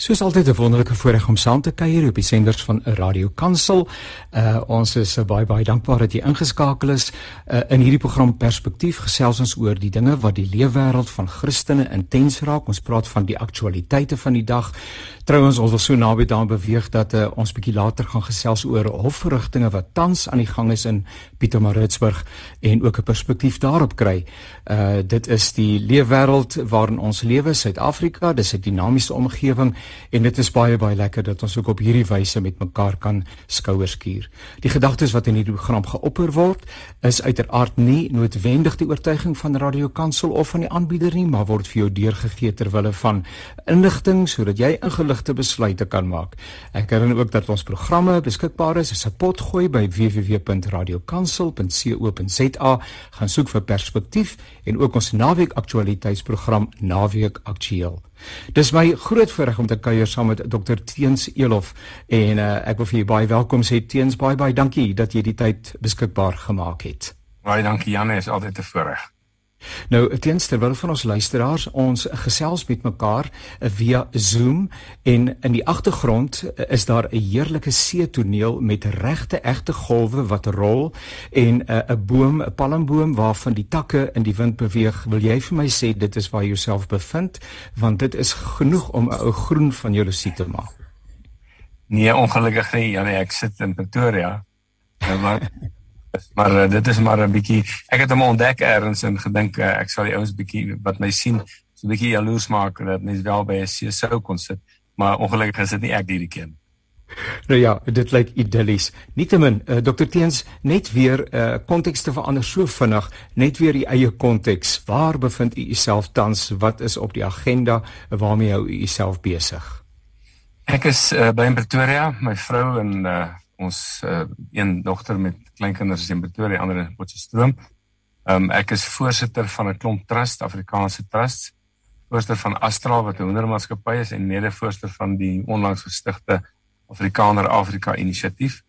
Soos altyd 'n wonderlike voorreg om saam te kuier op die senders van Radio Kansel. Uh ons is uh, baie baie dankbaar dat jy ingeskakel is. Uh in hierdie program Perspektief gesels ons oor die dinge wat die leefwêreld van Christene intens raak. Ons praat van die aktualiteite van die dag. Trouwens ons wil so naby daaraan beweeg dat uh, ons bietjie later gaan gesels oor hofverrigtinge wat tans aan die gang is in Pietermaritzburg en ook 'n perspektief daarop kry. Uh dit is die leefwêreld waarin ons lewe, Suid-Afrika. Dis 'n dinamiese omgewing en dit is baie baie lekker dat ons ook op hierdie wyse met mekaar kan skouers skuur. Die gedagtes wat in hierdie program geopper word, is uiteraard nie noodwendig die oortuiging van Radio Kansel of van die aanbieder nie, maar word vir jou deurgegee ter wille van inligting sodat jy ingeligte besluite kan maak. Ek herinner ook dat ons programme beskikbaar is as 'n potgooi by www.radiokansel.co.za. Gaan soek vir perspektief en ook ons naweek aktualiteitsprogram Naweek Aktueel. Dis my groot voorreg om te kuier saam met Dr Teens Elof en uh, ek wil vir jou baie welkom sê Teens baie baie dankie dat jy die tyd beskikbaar gemaak het. Baie dankie Janne, is altyd 'n voorreg. Nou, teens terwyl van ons luisteraars ons gesels met mekaar via Zoom en in die agtergrond is daar 'n heerlike see toneel met regte egte golwe wat rol en eh, 'n boom, 'n palmboom waarvan die takke in die wind beweeg. Wil jy vir my sê dit is waar jy jouself bevind want dit is genoeg om 'n ou groen van jaloesie te maak. Nee, ongelukkig nie. Ja nee, ek sit in Pretoria. Nou maar maar uh, dit is maar 'n bietjie ek het hom ontdek eers en gedink uh, ek sal die ouens bietjie wat my sien so 'n bietjie jaloers maak dat mens wel by 'n see sou kon sit maar ongelukkig is dit nie ek hierdie keer Nou ja, dit lyk idillies. Nietemin, uh, eh, Dr Teens, net weer uh konteks te verander so vinnig, net weer die eie konteks. Waar bevind u uself tans? Wat is op die agenda? Waarmee hou u uself besig? Ek is uh, by in Pretoria, my vrou en uh ons uh, een dogter met kleinkinders in Pretoria, ander in Potchefstroom. Ehm um, ek is voorsitter van 'n klomp trust, Afrikaanse trusts, voorsitter van Astral wat 'n hoendermaatskappy is en mede-voorsitter van die onlangs gestigte Afrikaner Afrika inisiatief.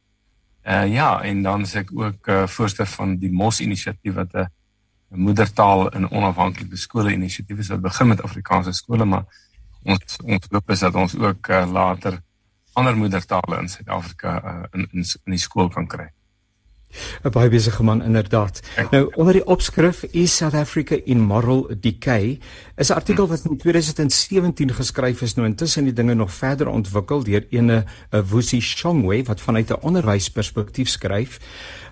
Uh ja, en dan is ek ook uh, voorsitter van die Mos inisiatief wat 'n moedertaal in onafhanklike skole inisiatief is wat begin met Afrikaanse skole, maar ons ons hoop is dat ons ook uh, later ander moedertale in Suid-Afrika uh, in, in in die skool kan kry. 'n baie besige man inderdaad. Nou onder die opskrif is South Africa in moral decay is 'n artikel wat in 2017 geskryf is nou intussen die dinge nog verder ontwikkel deur ene Wusi Shongwe wat vanuit 'n onderwysperspektief skryf.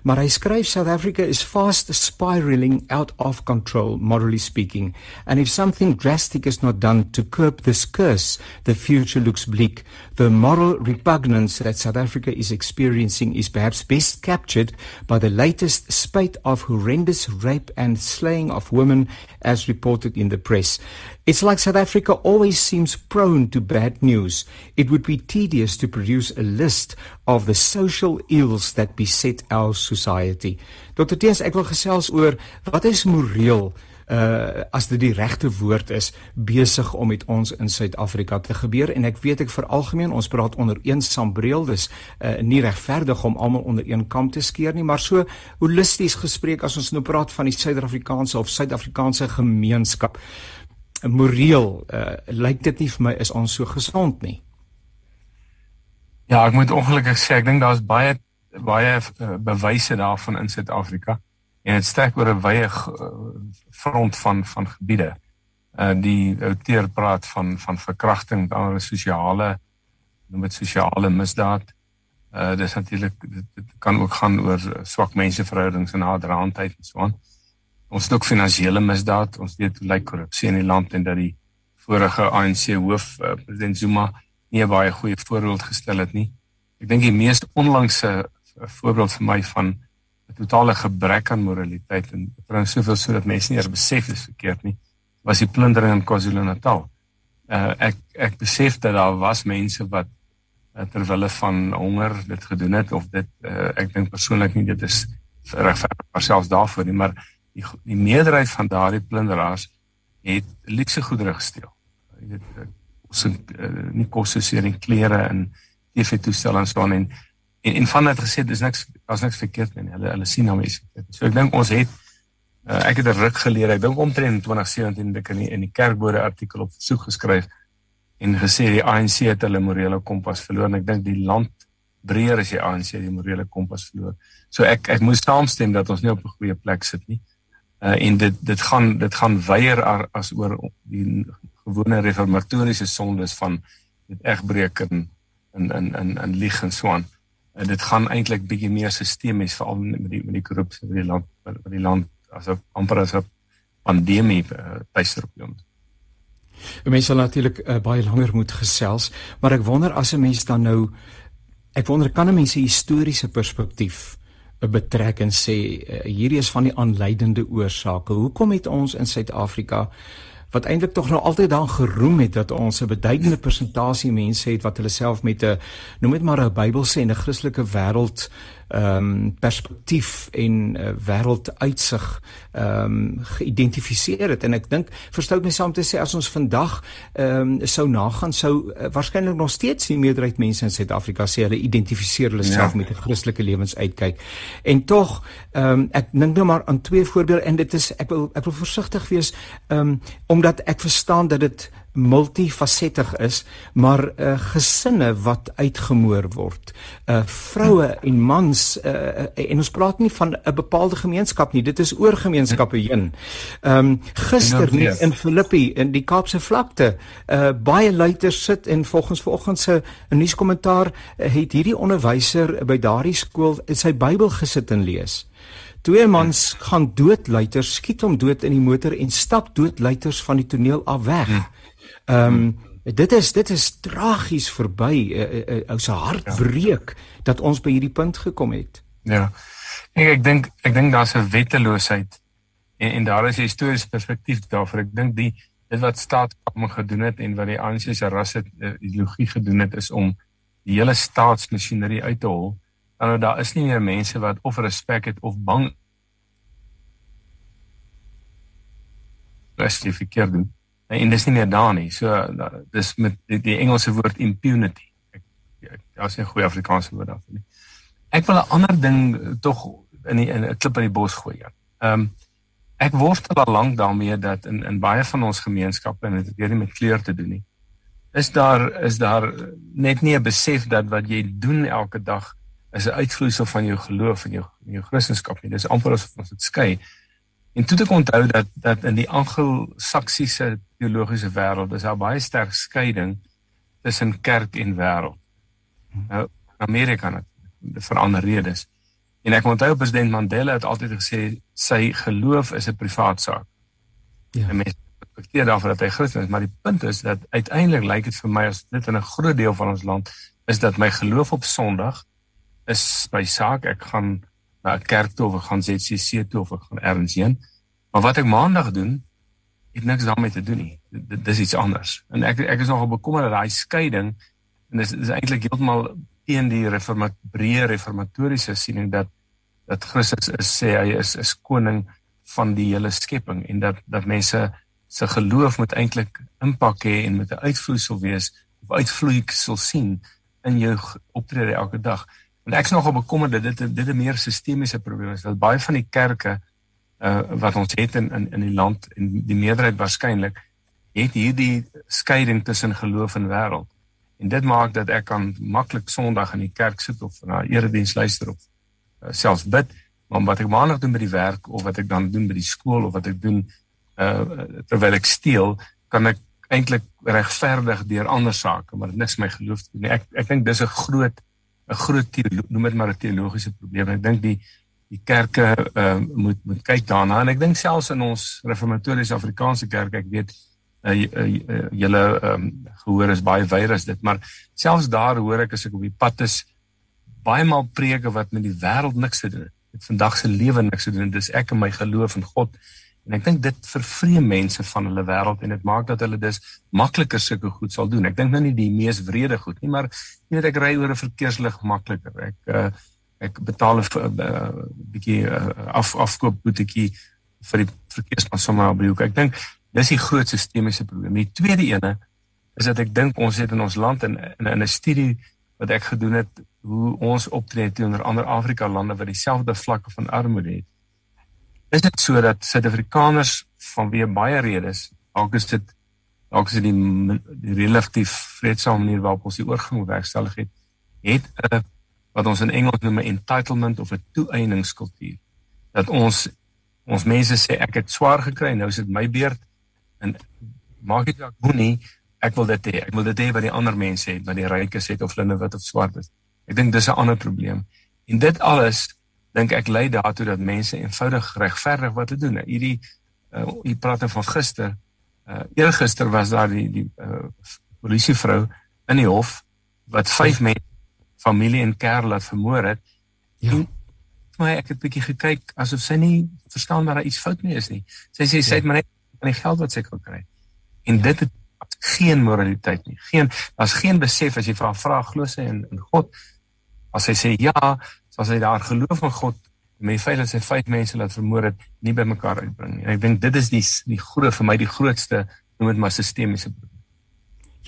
Maar hy skryf South Africa is fast spiraling out of control morally speaking and if something drastic is not done to curb this curse the future looks bleak. The moral repugnance that South Africa is experiencing is perhaps best captured by the latest spate of horrendous rape and slaying of women as reported in the press. It's like South Africa always seems prone to bad news. It would be tedious to produce a list of the social ills that beset our society. Dr. Teens, ek wil gesels oor wat is moreel uh as dit die regte woord is besig om met ons in Suid-Afrika te gebeur. En ek weet ek vir algemeen ons praat onder een sambreel dis uh nie regverdig om almal onder een kam te skeer nie maar so holisties gespreek as ons nou praat van die Suid-Afrikaanse of Suid-Afrikaanse gemeenskap. Moreel uh lyk dit nie vir my is ons so gesond nie. Ja ek moet ongelukkig sê ek dink daar's baie baie uh, bewyse daarvan in Suid-Afrika en dit strek oor 'n wye front van van gebiede. Uh die outeer praat van van verkrachting, dan is sosiale noem dit sosiale misdaad. Uh dis natuurlik dit, dit kan ook gaan oor swak menseverhoudings en naderhandheid en so aan. Ons het ook finansiële misdaad. Ons weet hoe lyk korrupsie in die land en dat die vorige ANC hoof uh, president Zuma nie 'n baie goeie voorbeeld gestel het nie. Ek dink die mees onlangse voorbeeld vir my van totale gebrek aan moraliteit en trouens soveel sodat mense nie eers besef dis verkeerd nie was die plundering in KwaZulu-Natal. Uh ek ek besef dat daar was mense wat uh, ter wille van honger dit gedoen het of dit uh, ek dink persoonlik nie dit is regverdig selfs daarvoor nie maar die die meerderheid van daardie plunderaars het luukse goedere gesteel. Jy weet ons uh, nie kos soos hier in klere en TV toestelle en so aan en en en van dit gesê dis niks daar's niks verkeerd nie. Hulle hulle sien is verkeerd. So ek dink ons het uh, ek het 'n ruk geleer. Ek dink omtrent 2017 het ek in die, in die kerkbode artikel op soek geskryf en gesê die ANC het hulle morele kompas verloor en ek dink die land breër as die ANC die morele kompas verloor. So ek ek moet saamstem dat ons nie op 'n goeie plek sit nie. Uh en dit dit gaan dit gaan weier as oor die gewone reformatoriese sondes van dit egbreek en in in in in lieg en so aan. En dit gaan eintlik bietjie meer sistemies veral met die met die korrupsie in die land met die land as 'n amper as 'n pandemie byster op ons. Mense sal natuurlik uh, baie langer moet gesels, maar ek wonder as 'n mens dan nou ek wonder kan 'n mens 'n historiese perspektief uh, betrek en sê uh, hierdie is van die aanleidende oorsake. Hoekom het ons in Suid-Afrika wat eintlik tog nou altyd dan geroem het dat ons 'n beduidende persentasie mense het wat hulle self met 'n noem dit maar 'n Bybelse en 'n Christelike wêreld ehm um, perspektief en uh, wêrelduitsig ehm um, geïdentifiseer het en ek dink verstout my saam te sê as ons vandag ehm um, sou nagaan sou uh, waarskynlik nog steeds die meerderheid mense in Suid-Afrika sê hulle identifiseer hulle self ja. met 'n Christelike lewensuitkyk en tog ehm um, ek dink nou maar aan twee voorbeelde en dit is ek wil ek wil versigtig wees ehm um, omdat ek verstaan dat dit multifasettig is, maar uh, gesinne wat uitgemoor word. Uh vroue en mans uh, en ons praat nie van 'n bepaalde gemeenskap nie, dit is oor gemeenskappe heen. Ehm um, gister in Filippi in die Kaapse vlakte, uh baie luiters sit en volgens vanoggend se nuuskommentaar uh, het hierdie onderwyser by daardie skool sy Bybel gesit en lees. Twee mans gaan dood luiters, skiet hom dood in die motor en stap dood luiters van die toneel af weg. Hmm. Ehm um, dit is dit is tragies verby. Uh, uh, uh, ou se hart ja. breek dat ons by hierdie punt gekom het. Ja. Ek ek dink ek dink daar's 'n wetteloosheid en en daar is 'n historiese perspektief daarvoor. Ek dink die dit wat staatskaping gedoen het en wat die ANC se rasse uh, ideologie gedoen het is om die hele staatsmasjinerie uit te hol. Nou daar is nie meer mense wat of respek het of bang is jy verkeerd doen en dis nie meer daar nie. So dis met die, die Engelse woord impunity. Ek daar's 'n goeie Afrikaanse woord daarvoor nie. Ek wil 'n ander ding eh, tog in die in 'n klip in die bos gooi. Ehm um, ek worstel al lank daarmee dat in in baie van ons gemeenskappe en dit het weer nie met kleur te doen nie. Is daar is daar net nie 'n besef dat wat jy doen elke dag is 'n uitvloeisel van jou geloof en jou jou Christendom nie. Dis amper asof ons dit skei. En toe ek onthou dat dat in die Anglo-Saksiese teologiese wêreld is daar baie sterk skeiding tussen kerk en wêreld. Nou Amerika het vir ander redes. En ek onthou president Mandela het altyd gesê sy geloof is 'n privaat saak. Ja. En mense respekteer daarvoor dat hy Christen is, maar die punt is dat uiteindelik lyk dit vir my as dit in 'n groot deel van ons land is dat my geloof op Sondag is by saak ek gaan na 'n kerk toe of ek gaan ZCC toe of ek gaan ergens heen. Maar wat ek maandag doen, het niks daarmee te doen nie. Dit dis iets anders. En ek ek is nogal bekommerd dat daai skeiding en dis is eintlik heeltemal teen die reformat breë reformatoriese siening dat dat Christus is sê hy is is koning van die hele skepping en dat dat mense se geloof moet eintlik impak hê en met 'n uitvloeisel wees of uitvloei sal sien in jou optrede elke dag. En ek is nogal bekommerd dat dit dit 'n meer sistemiese probleem is. Dat baie van die kerke uh wat ons het in in in die land en die meerderheid waarskynlik het hierdie skeiding tussen geloof en wêreld. En dit maak dat ek kan maklik Sondag in die kerk sit of na erediens luister of uh, selfs bid, maar wat ek maandag doen by die werk of wat ek dan doen by die skool of wat ek doen uh terwyl ek steel, kan ek eintlik regverdig deur ander sake, maar dit niks my geloof doen nie. Ek ek dink dis 'n groot 'n groot noem dit maar 'n teologiese probleem. Ek dink die die kerke uh, moet moet kyk daarna en ek dink selfs in ons reformatoriese Afrikaanse kerk, ek weet uh, uh, uh, julle um, gehoor is baie as dit, maar selfs daar hoor ek as ek op die pad is baie maal preke wat met die wêreld niks te doen het. Met vandag se lewe niks te doen. Dis ek en my geloof in God. En ek dink dit vervreem mense van hulle wêreld en dit maak dat hulle dus makliker sulke goed sal doen. Ek dink nou nie die mees wrede goed nie, maar jy weet ek ry oor 'n verkeerslig makliker. Ek uh, ek betaal 'n uh, bietjie uh, af afkoop boetjie vir die verkeerspan sommer die hoek. Ek dink dis die groot sistemiese probleem. Die tweede ene is dat ek dink ons het in ons land in in 'n studie wat ek gedoen het hoe ons optree teenoor ander Afrika lande wat dieselfde vlakke van armoede het. Is dit so dat Suid-Afrikaners vanweë baie redes, dalk is dit dalk is dit die, die relatief vredevolle manier waarop ons die oorgang werkstellig het, het 'n wat ons in Engels noem 'n entitlement of 'n toeëningskultuur. Dat ons ons mense sê ek het swaar gekry, nou is dit my beurt en maak dit ek moenie ek wil dit hê. Ek wil dit hê wat die ander mense het, wat die rykes het of hulle wat of swart is. Ek dink dis 'n ander probleem. En dit alles dink ek lei daartoe dat mense eenvoudig regverdig wat te doen. Hierdie uh hier praat van gister. Uh eergister was daar die die uh polisievrou in die hof wat vyf mense familie en kerel laat vermoor het. Ja. En, maar ek het 'n bietjie gekyk asof sy nie verstaan dat daar iets fout mee is nie. Sy sê sy ja. het maar net van die geld wat sy kan kry. En ja. dit het geen moraliteit nie. Geen daar's geen besef as jy vra vra glo sy in, in God. As hy sê ja, sal hy daar geloof in God met die feit dat sy vyf mense laat vermoor het nie by mekaar uitbring nie. En ek dink dit is die die groot vir my die grootste noem dit maar sistemiese.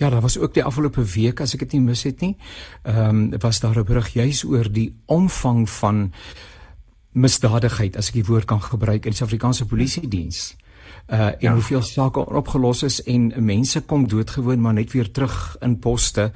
Ja, daar was ook die afgelope week as ek dit nie mis het nie. Ehm um, was daar 'n berig juis oor die omvang van misdadigheid as ek die woord kan gebruik in die Suid-Afrikaanse polisie diens uh en ja. hoeveel sake opgelos is en mense kom doodgewoon maar net weer terug in poste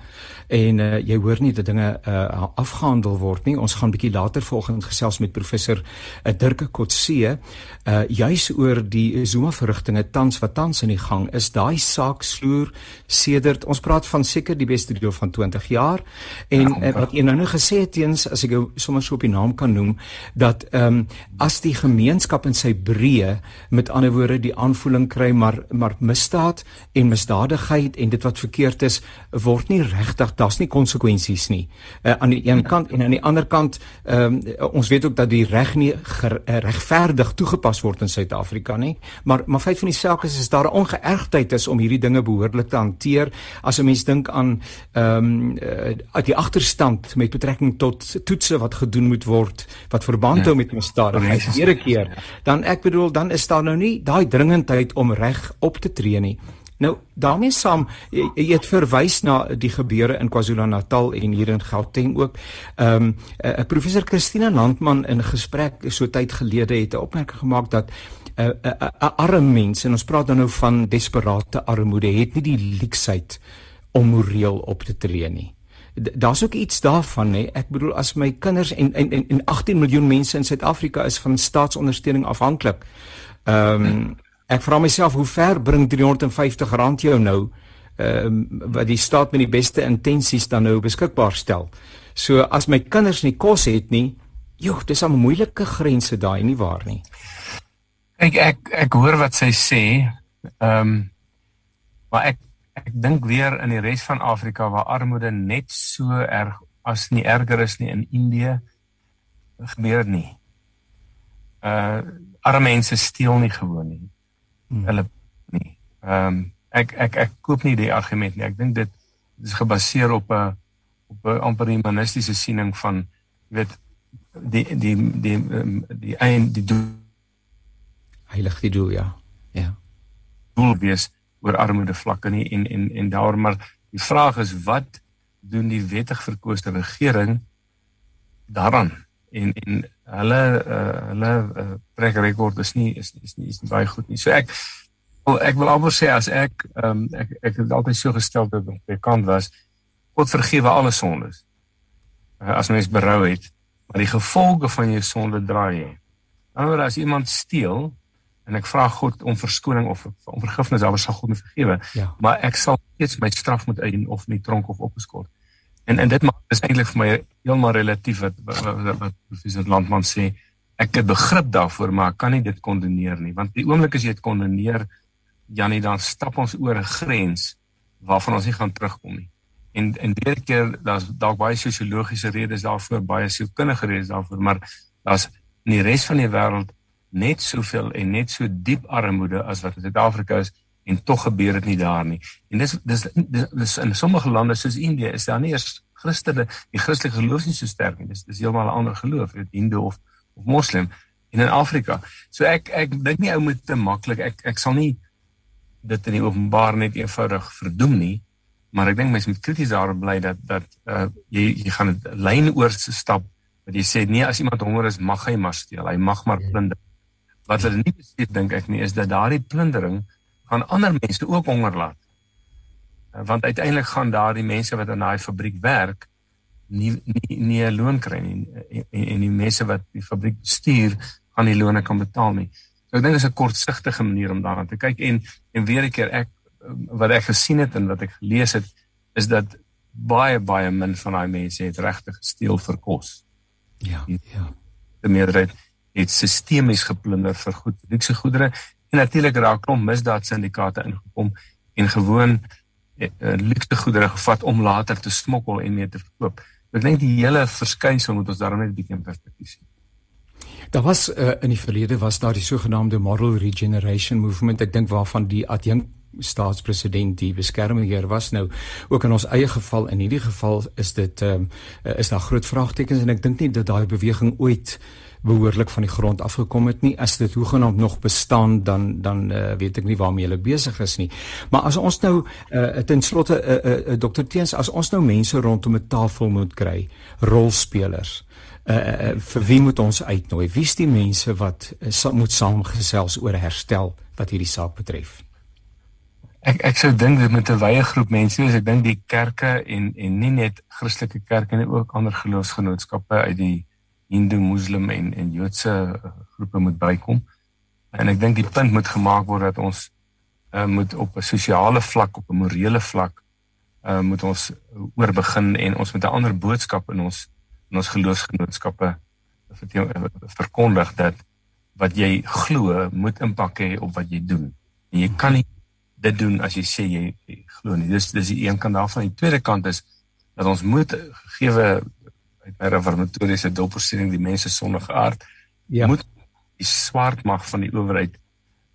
en uh jy hoor nie dat dinge uh afgehandel word nie. Ons gaan bietjie later volgende gesels met professor uh, Dirk Kotse uh juis oor die Zuma verrigtinge tans wat tans in die gang is. Daai saak sloer sedert ons praat van seker die beste deel van 20 jaar en ja, uh, wat een nou gesê het teens as ek sommer so op die naam kan noem dat ehm um, as die gemeenskap in sy breë met ander woorde die aanvoeling kry maar maar misdaad en misdadigheid en dit wat verkeerd is word nie regtig daar's nie konsekwensies nie. Uh, aan die een kant en aan die ander kant um, ons weet ook dat die reg nie uh, regverdig toegepas word in Suid-Afrika nie maar maar feit van die saak is is daar 'n ongeërgdheid is om hierdie dinge behoorlik te hanteer. As 'n mens dink aan ehm um, uh, die agterstand met betrekking tot toetse wat gedoen moet word wat verband hou ja. met misdadigheid hierdie keer dan ek bedoel dan is daar nou nie daai dringendheid om reg op te tree nie. Nou daarmee saam jy, jy het verwys na die gebeure in KwaZulu-Natal en hier in Gauteng ook. Ehm um, uh, professor Christina Landman in gesprek so tyd gelede het 'n opmerking gemaak dat 'n uh, 'n uh, uh, arme mense en ons praat dan nou van desperate armoede het nie die leksheid om moreel op te tree nie. Daar's ook iets daarvan nê. Ek bedoel as my kinders en en en 18 miljoen mense in Suid-Afrika is van staatsondersteuning afhanklik. Ehm um, ek vra myself hoe ver bring 350 rand jou nou ehm um, wat die staat met die beste intensies dan nou beskikbaar stel. So as my kinders nie kos het nie, joh, dis 'n moeilike grense daai nie waar nie. Kyk ek ek hoor wat sy sê. Ehm um, maar ek ek dink weer in die res van Afrika waar armoede net so erg as nie erger is nie in Indië gebeur nie. Uh arme mense steel nie gewoon nie. Hmm. Hulle nie. Ehm um, ek ek ek koop nie die argument nie. Ek dink dit is gebaseer op 'n op 'n amper humanistiese siening van weet die die die um, die een die doel heilig die doel ja. Ja. Doel wees oor armoede vlakke nie en en en daarom maar die vraag is wat doen die wettig verkoeste regering daaraan en en hulle uh, hulle uh, trek rekord is nie is is nie is nie baie goed nie. So ek wil ek wil almal sê as ek um, ek ek het altyd so gestel dat ek kan was God vergewe alle sondes. Uh, as mens berou het, maar die gevolge van jou sonde draai jy. Nou as iemand steel en ek vra God om verskoning of om vergifnis, dan sal God my vergewe. Ja. Maar ek sal steeds my straf moet uitdien of in die tronk of opgeskort. En en dit maak is eintlik vir my heeltemal relatief wat wat, wat professor Landman sê. Ek het begrip daarvoor, maar ek kan nie dit kondeneer nie, want die oomblik as jy dit kondeneer, Janie, dan stap ons oor 'n grens waarvan ons nie gaan terugkom nie. En en baie keer daar's dalk baie sosiologiese redes daarvoor, baie sielkundige redes daarvoor, maar daar's in die res van die wêreld net soveel en net so diep armoede as wat in Suid-Afrika is en tog gebeur dit nie daar nie. En dis dis dis in sommige lande soos Indië is daar nie eers Christene, die Christelike geloof is so sterk nie. Dis dis heeltemal 'n ander geloof, dit Hindu of of Moslem en in Afrika. So ek ek dink nie ou moet te maklik ek ek sal nie dit in die openbaar net eenvoudig verdoem nie, maar ek dink mense moet krities daarop bly dat dat uh, jy jy gaan 'n lyn oor stap wat jy sê nee as iemand honger is mag hy maar steel hy mag maar plunder wat hulle nie besef dink ek nie is dat daardie plundering gaan ander mense ook honger laat uh, want uiteindelik gaan daardie mense wat in daai fabriek werk nie nie nie 'n loon kry nie en, en die mense wat die fabriek bestuur gaan die loone kan betaal nie so ek dink dit is 'n kortsigtige manier om daaraan te kyk en en weer 'n keer ek wat ek gesien het en wat ek gelees het is dat baie baie min van daai mense het regtig gesteel vir kos. Ja, ja. Die meerderheid het sistemies geplunder vir goed, luukse goedere en natuurlik raak klomp misdaadsyndikaate ingekom en gewoon uh, luukse goedere gevat om later te smokkel en mee te verkoop. Ek dink die hele verskynsel moet ons daarom net 'n bietjie in perspektief sien. Daar was uh, in die verlede was daar die sogenaamde moral regeneration movement ek dink waarvan die adjunkt staatspresident die beskermheer was nou ook in ons eie geval in hierdie geval is dit um, is daar groot vraagtekens en ek dink nie dat daai beweging ooit behoorlik van die grond afgekom het nie. As dit hoegenaamd nog bestaan dan dan uh, weet ek nie waarmee hulle besig is nie. Maar as ons nou uh, ten slotte uh, uh, uh, dokter Teens as ons nou mense rondom 'n tafel moet kry rolspelers uh, uh, vir wie moet ons uitnooi? Wie's die mense wat uh, moet saamgesels oor herstel wat hierdie saak betref? Ek ek sou dink dit moet 'n wye groep mense wees. Ek dink die kerke en en nie net Christelike kerke nie, ook ander geloofsgenootskappe uit die Hindu, Moslem en en Joodse eh, groepe moet bykom. En ek dink die punt moet gemaak word dat ons uh, moet op 'n sosiale vlak, op 'n morele vlak uh, moet ons oor begin en ons moet 'n ander boodskap in ons in ons geloofsgenootskappe verkondig dat wat jy glo moet impak hê op wat jy doen. En jy kan nie dit doen as jy sê jy, jy glo nie. Dis dis die een kant daarvan. Die tweede kant is dat ons moet gewe uit my reformatoriese doppersiening die mense sondige aard ja. moet die swart mag van die owerheid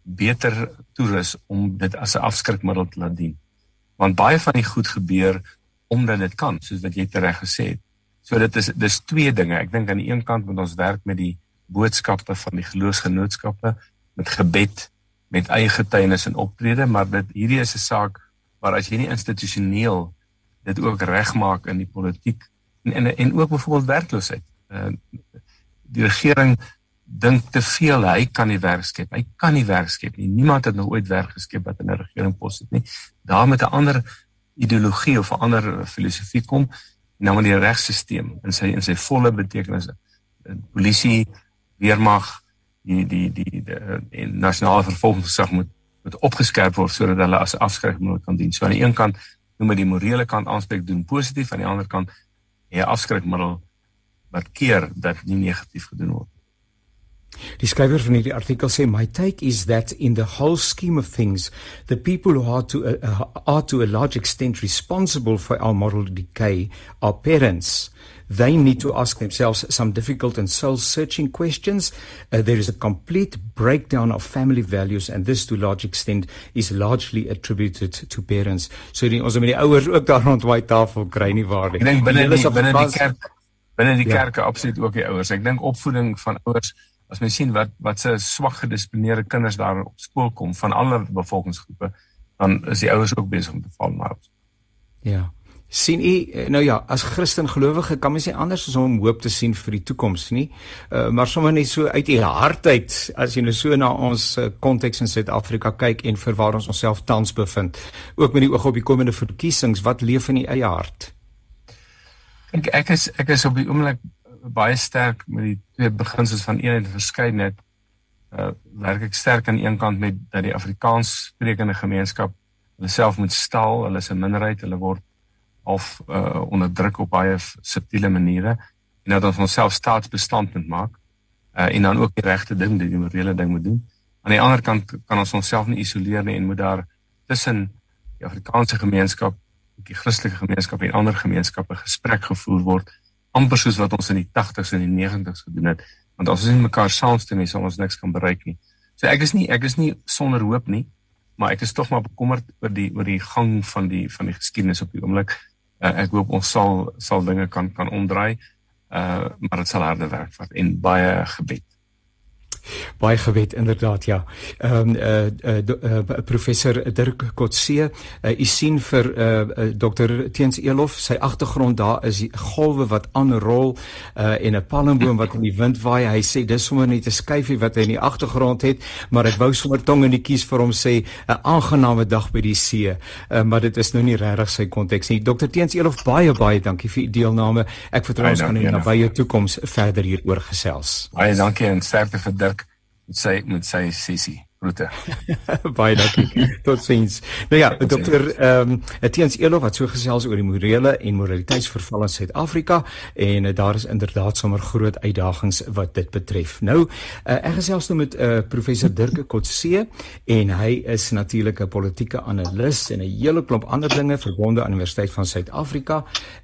beter toerus om dit as 'n afskrikmiddel te laat dien. Want baie van die goed gebeur omdat dit kan, soos wat jy tereg gesê het. So dit is dis twee dinge. Ek dink aan die een kant moet ons werk met die boodskappe van die geloofsgenootskappe met gebed met eie getuienis en optrede, maar dit hierdie is 'n saak waar as jy nie institusioneel dit ook regmaak in die politiek en en, en ook byvoorbeeld werkloosheid. Uh, die regering dink te veel hy kan nie werk skep. Hy kan nie werk skep nie. Niemand het nog ooit werk geskep wat in 'n regeringspos sit nie. Daar met 'n ander ideologie of 'n ander filosofie kom nou met die regstelsel in sy in sy volle betekenis. Polisie, weermag, die die die die nasionale vervolgingsgesag moet moet opgeskerp word sodat hulle as afskrikmiddel kan dien. So aan die een kant noem dit die morele kant aanspreek doen positief, aan die ander kant 'n afskrikmiddel wat keer dat nie negatief gedoen word. Die skrywer van hierdie artikel sê my take is that in the whole scheme of things the people who are to uh, are to a large extent responsible for our moral decay are parents they need to ask themselves some difficult and soul searching questions. Uh, there is a complete breakdown of family values, and this, to a large extent, is largely attributed to parents. So, die, ons moet die ouers ook daar rond die tafel kry nie waar nie. Ek dink binne die binne die kerk binne die ja. kerke absoluut ook die ouers. Ek dink opvoeding van ouers as mens sien wat wat se swak gedisplineerde kinders daar op skool kom van alle bevolkingsgroepe, dan is die ouers ook besig om te val maar. Ja sien u eh, nou ja as Christen gelowige kan mens nie anders as om hoop te sien vir die toekoms nie. Uh, maar sommer net so uit u hart uit as jy nou so na ons eh, konteks uh, in Suid-Afrika kyk en vir waar ons onsself tans bevind. Ook met die oog op die komende verkiesings wat leef in u eie hart? Ek ek is ek is op die oomblik baie sterk met die twee beginsels van eenheid en verskeidenheid. Uh, werk ek sterk aan een kant met dat die Afrikaans sprekende gemeenskap hulle self moet stal hulle is 'n minderheid hulle word of uh, onderdruk op baie subtiele maniere en dat ons onsself staatsbestand moet maak uh, en dan ook die regte ding die morele ding moet doen. Aan die ander kant kan ons onsself nie isoleer nie en moet daar tussen die Afrikaanse gemeenskap, die Christelike gemeenskap en ander gemeenskappe gesprek gevoer word amper soos wat ons in die 80s en die 90s gedoen het want as ons nie mekaar saamstem nie sal ons niks kan bereik nie. So ek is nie ek is nie sonder hoop nie, maar ek is tog maar bekommerd oor die oor die gang van die van die geskiedenis op die oomblik uh, ek hoop ons sal sal dinge kan kan omdraai. Uh maar dit sal harde werk vat en baie gebed. Baie gewet inderdaad ja. Ehm um, eh uh, uh, uh, professor Dirk Kotse, uh, u sien vir eh uh, uh, dokter Teens Elof, sy agtergrond daar is golwe wat aanrol uh, en 'n palmboom wat in die wind waai. Hy sê dis sommer net 'n skyfie wat hy in die agtergrond het, maar ek wou sommer tong in die kies vir hom sê 'n aangename dag by die see. Uh, maar dit is nou nie regtig sy konteks nie. Dokter Teens Elof, baie baie dankie vir u deelname. Ek vertrou ons gaan in die nabye toekoms verder hieroor gesels. Baie dankie en sterkte vir Dirk met sy met sy sessie. Groete. Baie dankie. Totsiens. Nou ja, dokter ehm um, Etiens Elof wat so gesels oor die morele en moraliteitsverval in Suid-Afrika en uh, daar is inderdaad sommer groot uitdagings wat dit betref. Nou, uh, ek gesels nou met uh, professor Dirk Kotse en hy is natuurlik 'n politieke analis en 'n hele klomp ander dinge verbonde aan die Universiteit van Suid-Afrika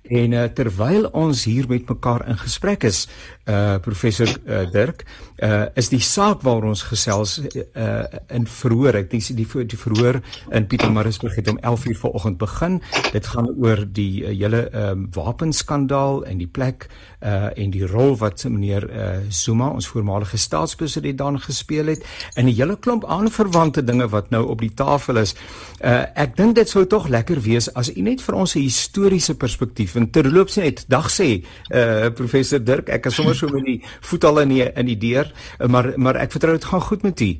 en uh, terwyl ons hier met mekaar in gesprek is, uh professor uh, Dirk, uh is die saak waaroor ons gesels uh in verhoor. Ek dink die die verhoor in Pietermaritzburg het om 11:00 vanoggend begin. Dit gaan oor die uh, hele ehm um, wapenskandaal en die plek uh en die rol wat meneer uh Zuma, ons voormalige staatspresident dan gespeel het en 'n hele klomp aanverwante dinge wat nou op die tafel is. Uh ek dink dit sou tog lekker wees as u net vir ons 'n historiese perspektief en terloops net dag sê uh professor Dirk, ek is sommer so met die voet al in die in die deur, maar maar ek vertrou dit gaan goed met u.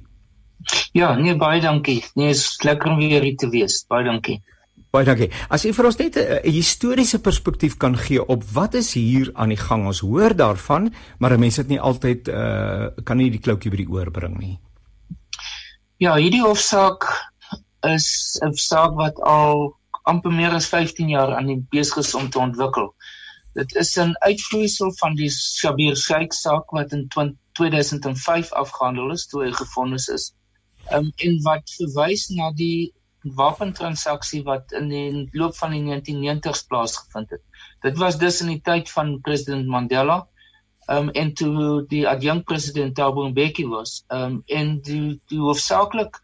Ja, nee baie dankie. Nee, is lekker om weer hier te wees. Baie dankie. Baie dankie. As jy vir ons net 'n historiese perspektief kan gee op wat is hier aan die gang? Ons hoor daarvan, maar mense het nie altyd uh kan nie die kloutjie by die oor bring nie. Ja, hierdie hofsaak is 'n saak wat al amper meer as 15 jaar aan die besig is om te ontwikkel. Dit is 'n uitvloeisel van die Shabir Sheikh saak wat in 2005 afgehandel is toe hy gefonnis is um, en wat verwys na die wapentransaksie wat in die loop van die 1990s plaasgevind het. Dit was dus in die tyd van president Mandela um, en toe die adjunkt president Thabo Mbeki was um, en die, die hoofsaaklik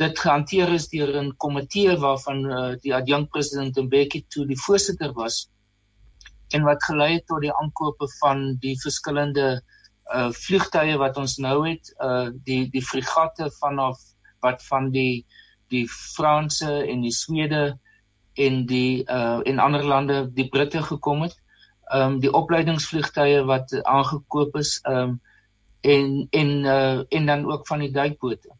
dit gehanteer is deur 'n komitee waarvan uh, die adjunkt president Mbeki toe die voorsitter was en wat gelei het tot die aankope van die verskillende uh vliegtye wat ons nou het, uh die die fregatte vanaf wat van die die Franse en die Swede en die uh en ander lande die Britte gekom het. Um die opleidingsvliegtye wat aangekoop is um en en uh en dan ook van die duikbote.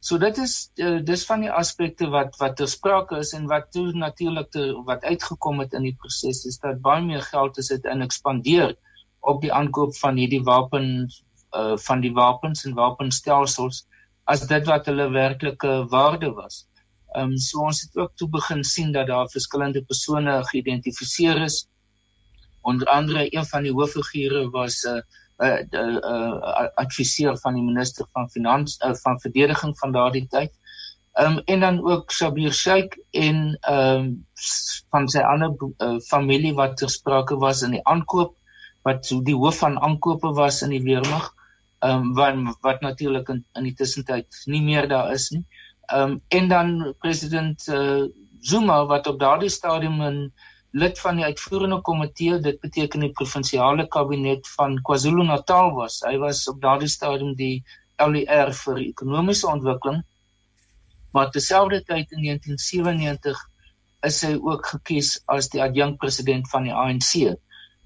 So dit is uh, dis van die aspekte wat wat ter sprake is en wat toe natuurlik wat uitgekom het in die proses is dat baie meer geld is dit in ekspandeer op die aankoop van hierdie wapen uh van die wapens en wapenstelsels as dit wat hulle werklike waarde was. Ehm um, so ons het ook toe begin sien dat daar verskillende persone geïdentifiseer is. Onder andere een van die hooffigure was 'n uh, 'n uh, uh, uh, adviseur van die minister van finansies uh, van verdediging van daardie tyd. Ehm um, en dan ook Sabir Sheikh en ehm um, van sy ander uh, familie wat ter sprake was in die aankoop wat die hoof van aankope was in die weermag ehm um, wat wat natuurlik in, in die tussentyd nie meer daar is nie. Ehm um, en dan president uh, Zuma wat op daardie stadium 'n lid van die uitvoerende komitee, dit beteken die provinsiale kabinet van KwaZulu-Natal was. Hy was op daardie stadium die LER vir ekonomiese ontwikkeling. Maar terselfdertyd in 1997 is hy ook gekies as die adjunkt president van die ANC.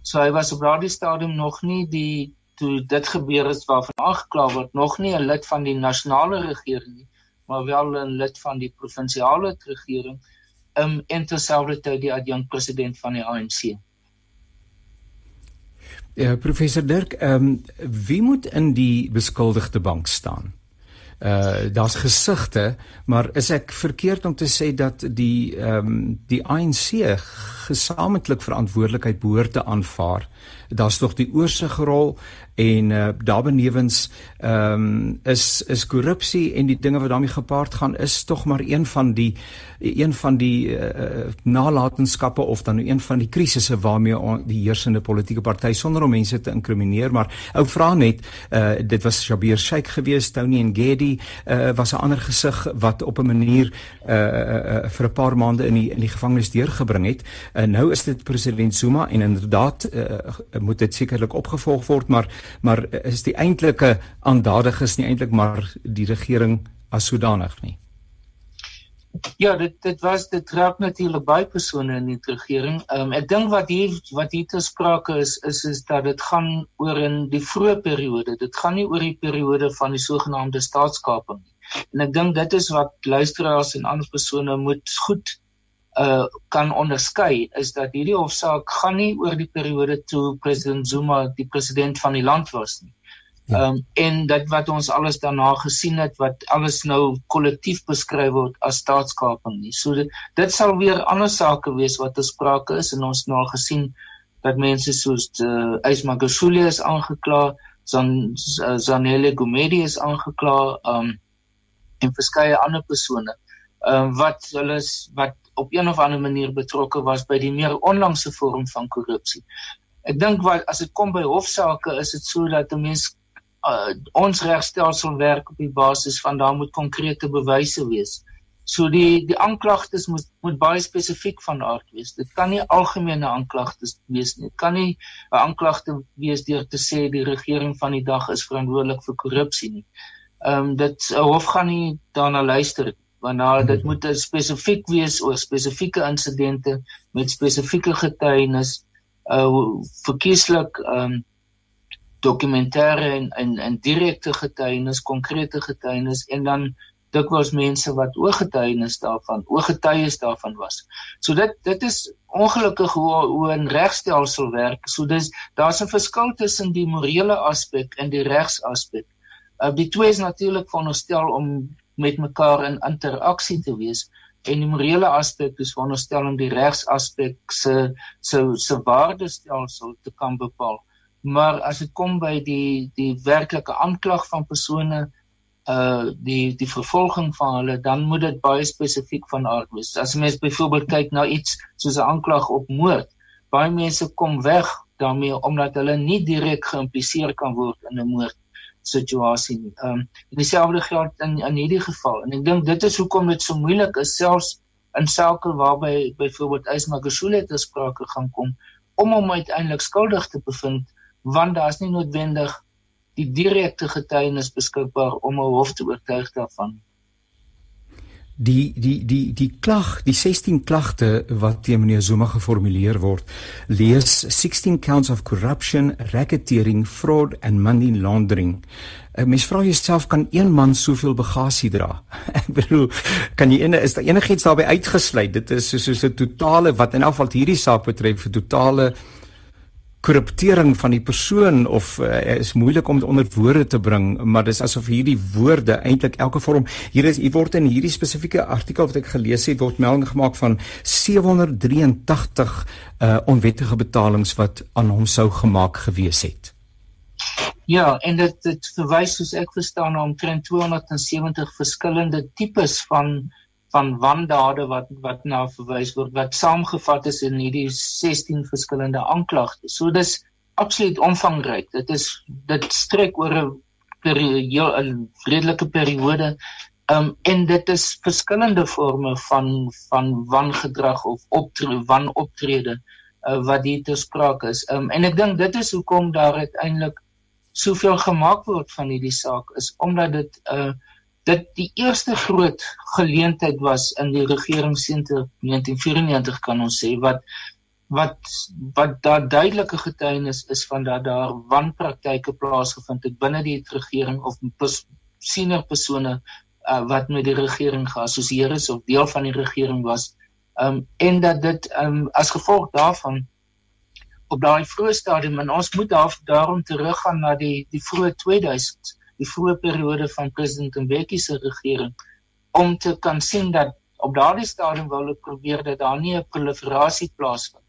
So hy was op daardie stadium nog nie die toe dit gebeur het waarvan aangekla word nog nie 'n lid van die nasionale regering nie, maar wel 'n lid van die provinsiale regering um, en terselfdertyd die adjunkt president van die ANC. Ja, professor Dirk, ehm um, wie moet in die beskuldigde bank staan? Uh daar's gesigte, maar is ek verkeerd om te sê dat die ehm um, die ANC gesamentlik verantwoordelikheid behoort te aanvaar. Daar's tog die oorsigrol en uh, daarbenewens ehm um, is is korrupsie en die dinge wat daarmee gepaard gaan is tog maar een van die een van die uh, nalatenskappe of dan een van die krisisse waarmee die heersende politieke party sonder om mense te inkrimineer. Maar ou vra net uh, dit was Shabir Sheikh geweest Tony Ngedi uh, was 'n ander gesig wat op 'n manier uh, uh, vir 'n paar maande in die in die gevangenis deurgebring het. Uh, nou is dit president Zuma en inderdaad uh, moet dit sekerlik opgevolg word maar maar is die eintlike aandadiges nie eintlik maar die regering as sodanig nie Ja, dit dit was dit raak natuurlik baie persone in die regering. Ehm um, ek dink wat hier wat hier te sprake is is is dat dit gaan oor in die vroeë periode. Dit gaan nie oor die periode van die sogenaamde staatskaping nie. En ek dink dit is wat luisteraars en ander persone moet goed uh kan onderskei is dat hierdie hofsaak gaan nie oor die periode toe president Zuma die president van die land was nie. Ja. Ehm um, en dit wat ons alles daarna gesien het wat alles nou kollektief beskryf word as staatskaping nie. So dit, dit sal weer ander sake wees wat besprake is en ons nou gesien dat mense soos uh, Ysmagashule is aangekla, Zan Zanele Gumedi is aangekla, ehm um, en verskeie ander persone. Ehm um, wat hulle wat op een of ander manier betrokke was by die meer onlangse vorm van korrupsie. Ek dink wat as dit kom by hofsaake is dit so dat 'n mens uh, ons regstelsel werk op die basis van daar moet konkrete bewyse wees. So die die aanklagtes moet moet baie spesifiek van aard wees. Dit kan nie algemene aanklagtes wees nie. Dit kan nie 'n aanklagte wees deur te sê die regering van die dag is verantwoordelik vir korrupsie nie. Ehm um, dit hof gaan nie daarna luister want nou dit moet spesifiek wees oor spesifieke insidente met spesifieke getuienis uh verkieslik um, dokumentêre en en en direkte getuienis, konkrete getuienis en dan dikwels mense wat ooggetuienis daarvan, ooggetuies daarvan was. So dit dit is ongelukkig hoe hoe 'n regstelsel werk. So dis daar's 'n verskil tussen die morele aspek en die regsaspek. Uh, die twee is natuurlik veronderstel om met mekaar in interaksie te wees en die morele aspek is veronderstel om die regsaspek se se se waardestelsel te kan bepaal maar as dit kom by die die werklike aanklag van persone uh die die vervolging van hulle dan moet dit baie spesifiek van aard wees. As mens byvoorbeeld kyk na iets soos 'n aanklag op moord, baie mense kom weg daarmee omdat hulle nie direk geïmpliseer kan word in 'n moord situasie nie. Um en dieselfde geld in in hierdie geval. En ek dink dit is hoekom dit so moeilik is selfs in sake waarby byvoorbeeld Ysmagashule te sprake gaan kom om hom uiteindelik skuldig te bevind want daar's nie noodwendig die direkte getuienis beskikbaar om 'n hof te oortuig daarvan. Die die die die klag, die 16 klagte wat teen meneer Zuma geformuleer word, lees 16 counts of corruption, racketeering, fraud and money laundering. Ek mens vra jouself kan een man soveel bagasie dra? Ek bedoel, kan jy ene is daar enigiets daarbey uitgesluit? Dit is soos 'n so totale wat in geval hierdie saak betref, 'n totale korruptering van die persoon of uh, is moeilik om dit onder woorde te bring maar dis asof hierdie woorde eintlik elke vorm hier is hier word in hierdie spesifieke artikel wat ek gelees het word melding gemaak van 783 uh, eh, onwettige betalings wat aan hom sou gemaak gewees het. Ja en dit dit verwys soos ek verstaan na omtrent 270 verskillende tipes van van wandade wat wat na verwys word wat saamgevat is in hierdie 16 verskillende aanklagtes. So dis absoluut omvangryk. Dit is dit strek oor 'n periode 'n redelike periode. Um en dit is verskillende forme van van wangedrag of optrede wanoptrede uh, wat hier te sprake is. Um en ek dink dit is hoekom daar uiteindelik soveel gemaak word van hierdie saak is omdat dit 'n uh, dit die eerste groot geleentheid was in die regering sedert 1994 kan ons sê wat wat wat daar duidelike getuienis is van dat daar wanpraktyke plaasgevind het binne die regering of senior persone uh, wat met die regering geassosieer is of deel van die regering was um, en dat dit um, as gevolg daarvan op daai vroeë stadium en ons moet daar daarom teruggaan na die die vroeë 2000s die vroeë periode van president Mbeki se regering om te kan sien dat op daardie stadium wou hulle probeer dat daar nie 'n proliferasie plaasvind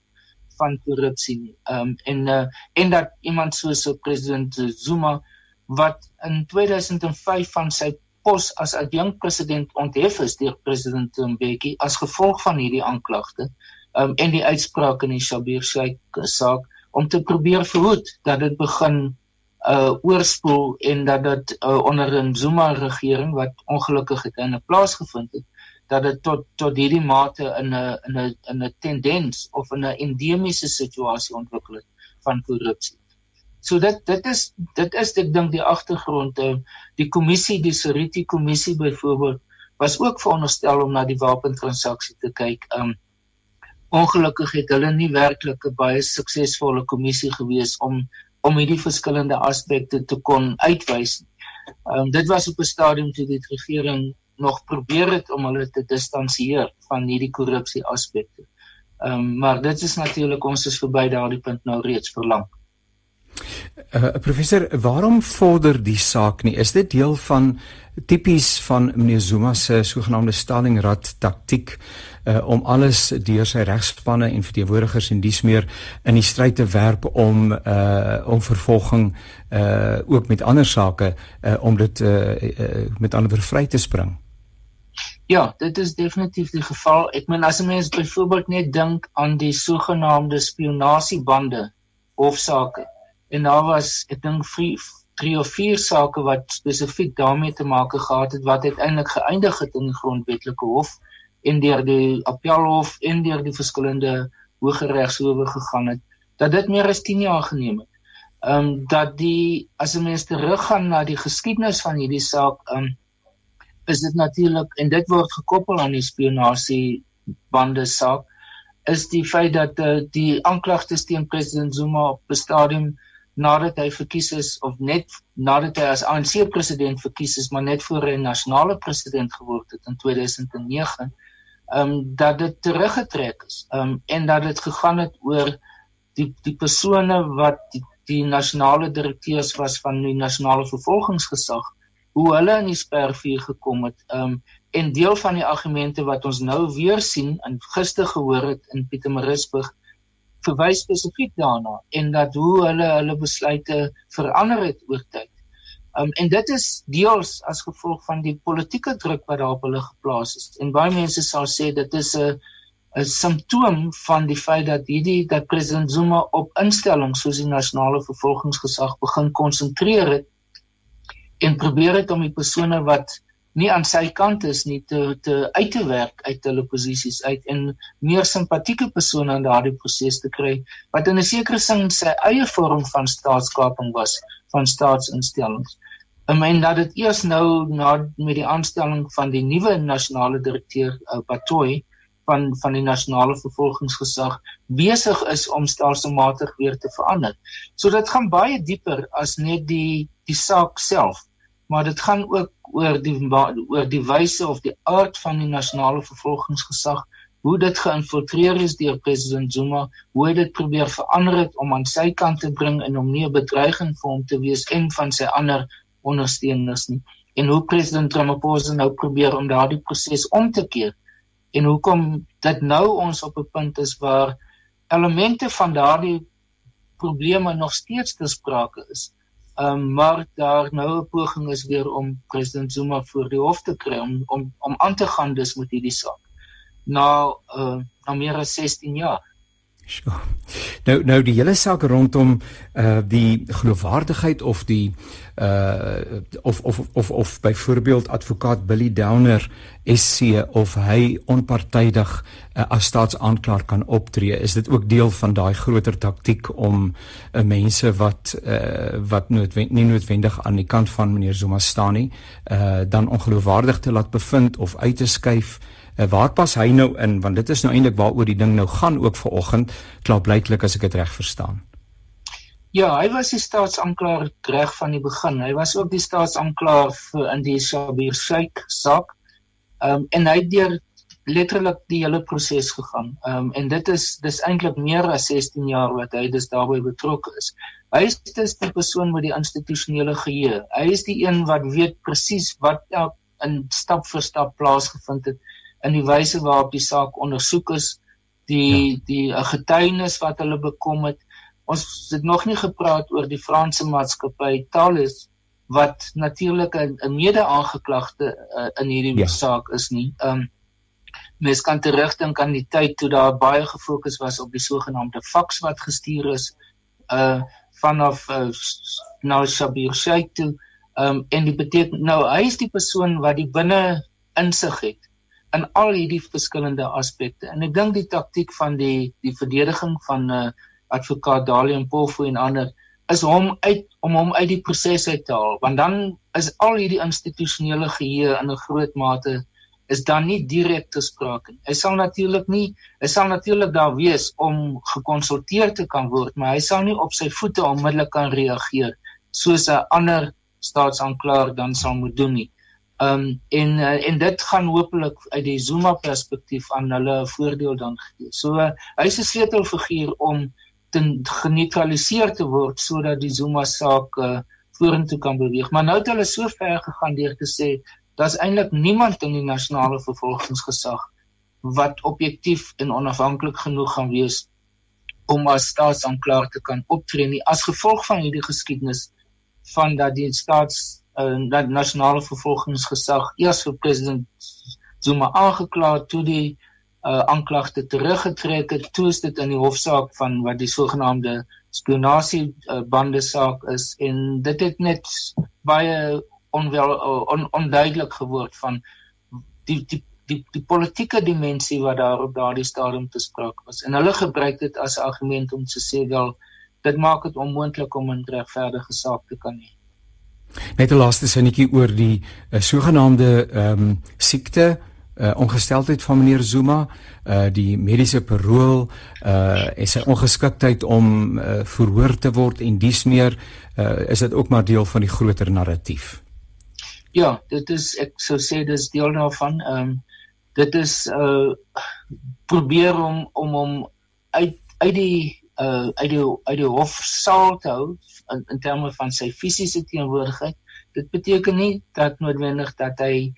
van korrupsie nie. Ehm um, en uh, en dat iemand soos so president Zuma wat in 2005 van sy pos as adjunkt president onthef is deur president Mbeki as gevolg van hierdie aanklagte um, en die uitspraak in die Shabir Sheikh saak om te probeer verhoed dat dit begin uh oorspoel en dat dit uh, onder 'n Zuma regering wat ongelukkig het in 'n plaas gevind het dat dit tot tot hierdie mate in 'n in 'n in 'n tendens of in 'n endemiese situasie ontwikkel het van korrupsie. So dit dit is dit is ek dink die agtergrond uh, die kommissie die Seriti kommissie byvoorbeeld was ook veronderstel om na die wapentransaksie te kyk. Um ongelukkig het hulle nie werklik 'n baie suksesvolle kommissie gewees om om hierdie verskillende aspekte te kon uitwys. Um dit was op 'n stadium toe die regering nog probeer het om hulle te distansieer van hierdie korrupsie aspekte. Ehm um, maar dit is natuurlik ons is verby daardie punt nou reeds verlang. Uh, professor, waarom vorder die saak nie? Is dit deel van tipies van meneer Zuma se sogenaamde Stalingrad taktik uh, om alles deur sy regspanne en verteenwoordigers en dies meer in die stryd te werp om uh, om vervolging uh, ook met ander sake uh, om dit uh, uh, met ander vry te spring? Ja, dit is definitief die geval. Ek meen as 'n mens byvoorbeeld net dink aan die sogenaamde spionasiebande hofsaake en daar was ek dink drie of vier sake wat spesifiek daarmee te maak gehad het wat uiteindelik geëindig het in die grondwetlike hof en deur die appelhof en deur die verskillende hoër regshowe gegaan het dat dit meer as 10 jaar geneem het. Ehm um, dat die as 'n mens teruggaan na die geskiedenis van hierdie saak ehm um, is dit natuurlik en dit word gekoppel aan die spionasie bande saak is die feit dat uh, die aanklagtes teen president Zuma op 'n stadium nadat hy verkies is of net nadat hy as ANC president verkies is, maar net voor hy nasionale president geword het in 2009, ehm um, dat dit teruggetrek is. Ehm um, en dat dit gegaan het oor die die persone wat die, die nasionale direkteurs was van die nasionale vervolgingsgesag hoe hulle in die spervuur gekom het. Um, en deel van die argumente wat ons nou weer sien en gister gehoor het in Pietermaritzburg verwys spesifiek daarna en dat hoe hulle hulle besluite verander het oor tyd. Um en dit is deels as gevolg van die politieke druk wat daar op hulle geplaas is. En baie mense sal sê dit is 'n 'n simptoom van die feit dat hierdie dat president Zuma op instellings soos die nasionale vervolgingsgesag begin konsentreer het en probeer het om die persone wat nie aan sy kant is nie te te uit te werk uit hulle posisies uit en meer simpatieke persone in daardie proses te kry wat in 'n sekere sin sy eie vorm van staatskaping was van staatsinstellings. En men dat dit eers nou na met die aanstelling van die nuwe nasionale direkteur uh, Batoy van van die nasionale vervolgingsgesag besig is om stelselmatig weer te verander. So dit gaan baie dieper as net die die saak self maar dit gaan ook oor die oor die wyse of die aard van die nasionale vervolgingsgesag hoe dit geïnfiltreer is deur president Zuma hoe dit probeer verander het om aan sy kant te bring en om nie 'n bedreiging vir hom te wees en van sy ander ondersteuners nie. En hoe president Ramaphosa nou probeer om daardie proses om te keer en hoekom dit nou ons op 'n punt is waar elemente van daardie probleme nog steeds te sprake is Um, maar daar nou 'n poging is weer om president Zuma voor die hof te kry om om om aan te gaan dus met hierdie saak. Na uh, na meer as 16 jaar. Sjoe. Nou nou die hele saak rondom uh die geloofwaardigheid of die uh of of of of byvoorbeeld advokaat Billy Downer SC of hy onpartydig uh, as staatsaanklaer kan optree is dit ook deel van daai groter taktik om uh, mense wat uh wat noodwendig nie noodwendig aan die kant van meneer Zuma staan nie uh dan ongeloofwaardig te laat bevind of uit te skuif Uh, waar pas hy nou in want dit is nou eintlik waaroor die ding nou gaan ook ver oggend klaarblyklik as ek dit reg verstaan. Ja, hy was die staatsanklaer reg van die begin. Hy was ook die staatsanklaer vir in die Shabir Sheikh saak. Ehm um, en hy het deur letterlik die hele proses gegaan. Ehm um, en dit is dis eintlik meer as 16 jaar wat hy dus daarbey betrokke is. Hy is dis die persoon met die institusionele geheue. Hy is die een wat weet presies wat in stap vir stap plaasgevind het in die wyse waarop die saak ondersoek is, die ja. die uh, getuienis wat hulle bekom het. Ons het nog nie gepraat oor die Franse maatskappy Thales wat natuurlik 'n mede-aangeklagte uh, in hierdie ja. saak is nie. Um mens kan terugdink aan die tyd toe daar baie gefokus was op die sogenaamde faks wat gestuur is uh vanaf uh, nou Shabir Sheikh toe. Um en dit beteken nou hy is die persoon wat die binne insig het in al hierdie verskillende aspekte. En ek dink die taktik van die die verdediging van uh advokaat Dalian Polfo en ander is hom uit om hom uit die proses uit te haal want dan is al hierdie institusionele geheue in 'n groot mate is dan nie direk te sprake nie. Hy sal natuurlik nie hy sal natuurlik daar wees om gekonsulteer te kan word, maar hy sal nie op sy voete onmiddellik kan reageer soos 'n ander staatsaanklaer dan sal moet doen nie. Ehm um, en uh, en dit gaan hopelik uit die Zuma perspektief aan hulle 'n voordeel dan gee. So uh, hy is 'n sleutelfiguur om te geneutraliseer te word sodat die Zuma saak uh, vorentoe kan beweeg. Maar nou het hulle so ver gegaan deur te sê daar's eintlik niemand in die nasionale vervolgingsgesag wat objektief en onafhanklik genoeg gaan wees om as staatsaanklaer te kan optree nie as gevolg van hierdie geskiedenis van dat die staats uh, nasionale vervolgingsgesag eers vir president Zuma aangekla toe die uh, aanklagte teruggetrek het. Toe is dit in die hofsaak van wat die sogenaamde spionasie uh, bande saak is en dit het net baie onwel uh, on, onduidelik geword van die die die die politieke dimensie wat daar op daardie stadium te sprake was. En hulle gebruik dit as argument om te sê wel dit maak dit onmoontlik om 'n regverdige saak te kan hê Net 'n laaste sinnetjie oor die uh, sogenaamde ehm um, siekte uh, ongesteldheid van meneer Zuma, uh die mediese parol, uh en sy ongeskiktheid om uh, verhoor te word en dies meer, uh is dit ook maar deel van die groter narratief. Ja, dit is ek sou sê dis deel daarvan. Ehm um, dit is uh probeer om om om uit uit die uh uit die uit die hofsaal te hou in, in terme van sy fisiese teenwoordigheid. Dit beteken nie dat noodwendig dat hy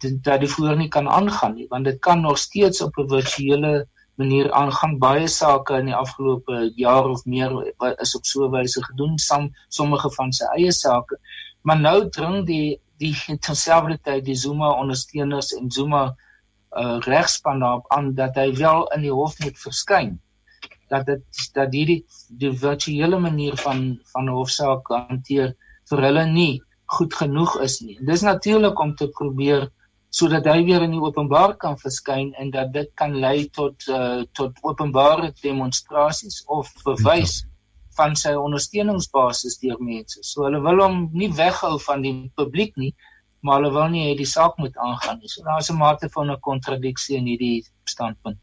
dat die voor nie kan aangaan nie, want dit kan nog steeds op 'n virtuele manier aangaan. Baie sake in die afgelope jaar of meer is op so 'n wyse gedoen, sam sommige van sy eie sake. Maar nou dring die die terselfdertyd die Zuma ondersteuners en Zuma uh regspan daarop aan dat hy wel in die hof moet verskyn dat dit dat hierdie die virtuele manier van van 'n hofsaak hanteer vir hulle nie goed genoeg is nie. Dis natuurlik om te probeer sodat hy weer in die openbaar kan verskyn en dat dit kan lei tot uh, tot openbare demonstrasies of bewys van sy ondersteuningsbasis deur mense. So hulle wil hom nie weghou van die publiek nie, maar hulle wil nie hê die saak moet aangaan nie. So daar's 'n mate van 'n kontradiksie in hierdie standpunt.